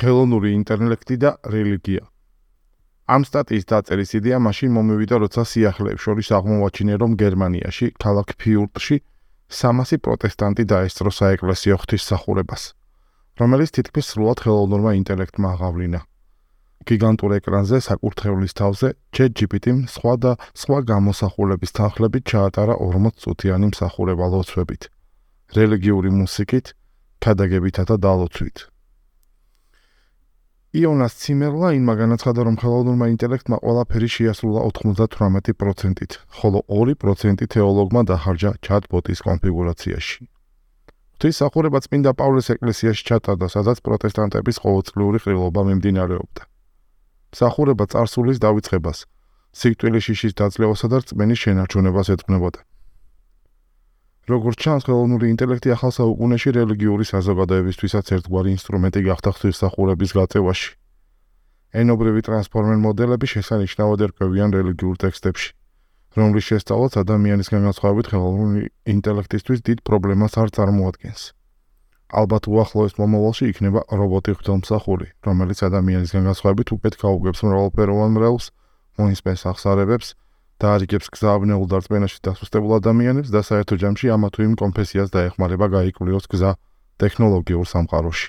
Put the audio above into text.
ხელოვნური ინტელექტი და რელიგია. ამ სტატიის დაწერის იდეა მაშინ მომივიდა, როცა სიახლეებს შორის აღმოვაჩინე, რომ გერმანიაში, ქალაქ ფიურტში 300 პროტესტანტი დაესწრო საეკლესიო ღვთისმსახურებას, რომელიც თითქმის სრულად ხელოვნურმა ინტელექტმა აღავლინა. გიგანტურ ეკრანზე საკურთხევლის თავზე ChatGPT-მ სხვა და სხვა გამოსახულების თანხლებით ჩაატარა 40 წუთიანი მსახურება ლოცვებით, რელიგიური მუსიკით, ქადაგებითა და დალოცვით. იონას ციმერლაინმა განაცხადა, რომ ხელოვნურმა ინტელექტმა ყველაფერი შეასრულა 98%-ით, ხოლო 2% თეოლოგმა დახარჯა ჩატბოტის კონფიგურაციაში. ღვთისმსახურება წმინდა პავლეს ეკლესიაში ჩატარდა, სადაც პროტესტანტების ყოველწლიური ყრილობა მიმდინარეობდა. მსახურება წარსულის დავიწყებას, სიკვდილის შიშის დაძლევასა და რწმენის შენარჩუნებას ეძღვნებოდა. როგორც ჩანს, ხელოვნური ინტელექტი ახალ საუკუნეში რელიგიური საზოგადოებისთვისაც ერთგვარი ინსტრუმენტი გახდა ღვთისმსახურების გაწევაში. ენობრივი ტრანსფორმერ მოდელები შესანიშნავად ერკვევიან რელიგიურ ტექსტებში, რომლის შესწავლაც ადამიანის განსხვავებით ხელოვნური ინტელექტისთვის დიდ პრობლემას არ წარმოადგენს. ალბათ უახლოეს მომავალში იქნება რობოტი ღვთისმსახური, რომელიც ადამიანის განსხვავებით უკეთ გაუგებს მრავალფეროვან მრევლს, მოისმენს ახსარებებს, დაარიგებს გზავნეულ დარწმენაში დასუსტებულ ადამიანებს და საერთო ჯამში ამა თუ იმ კონფესიას დაეხმარება გაიკვლიოს გზა ტექნოლოგიურ სამყაროში.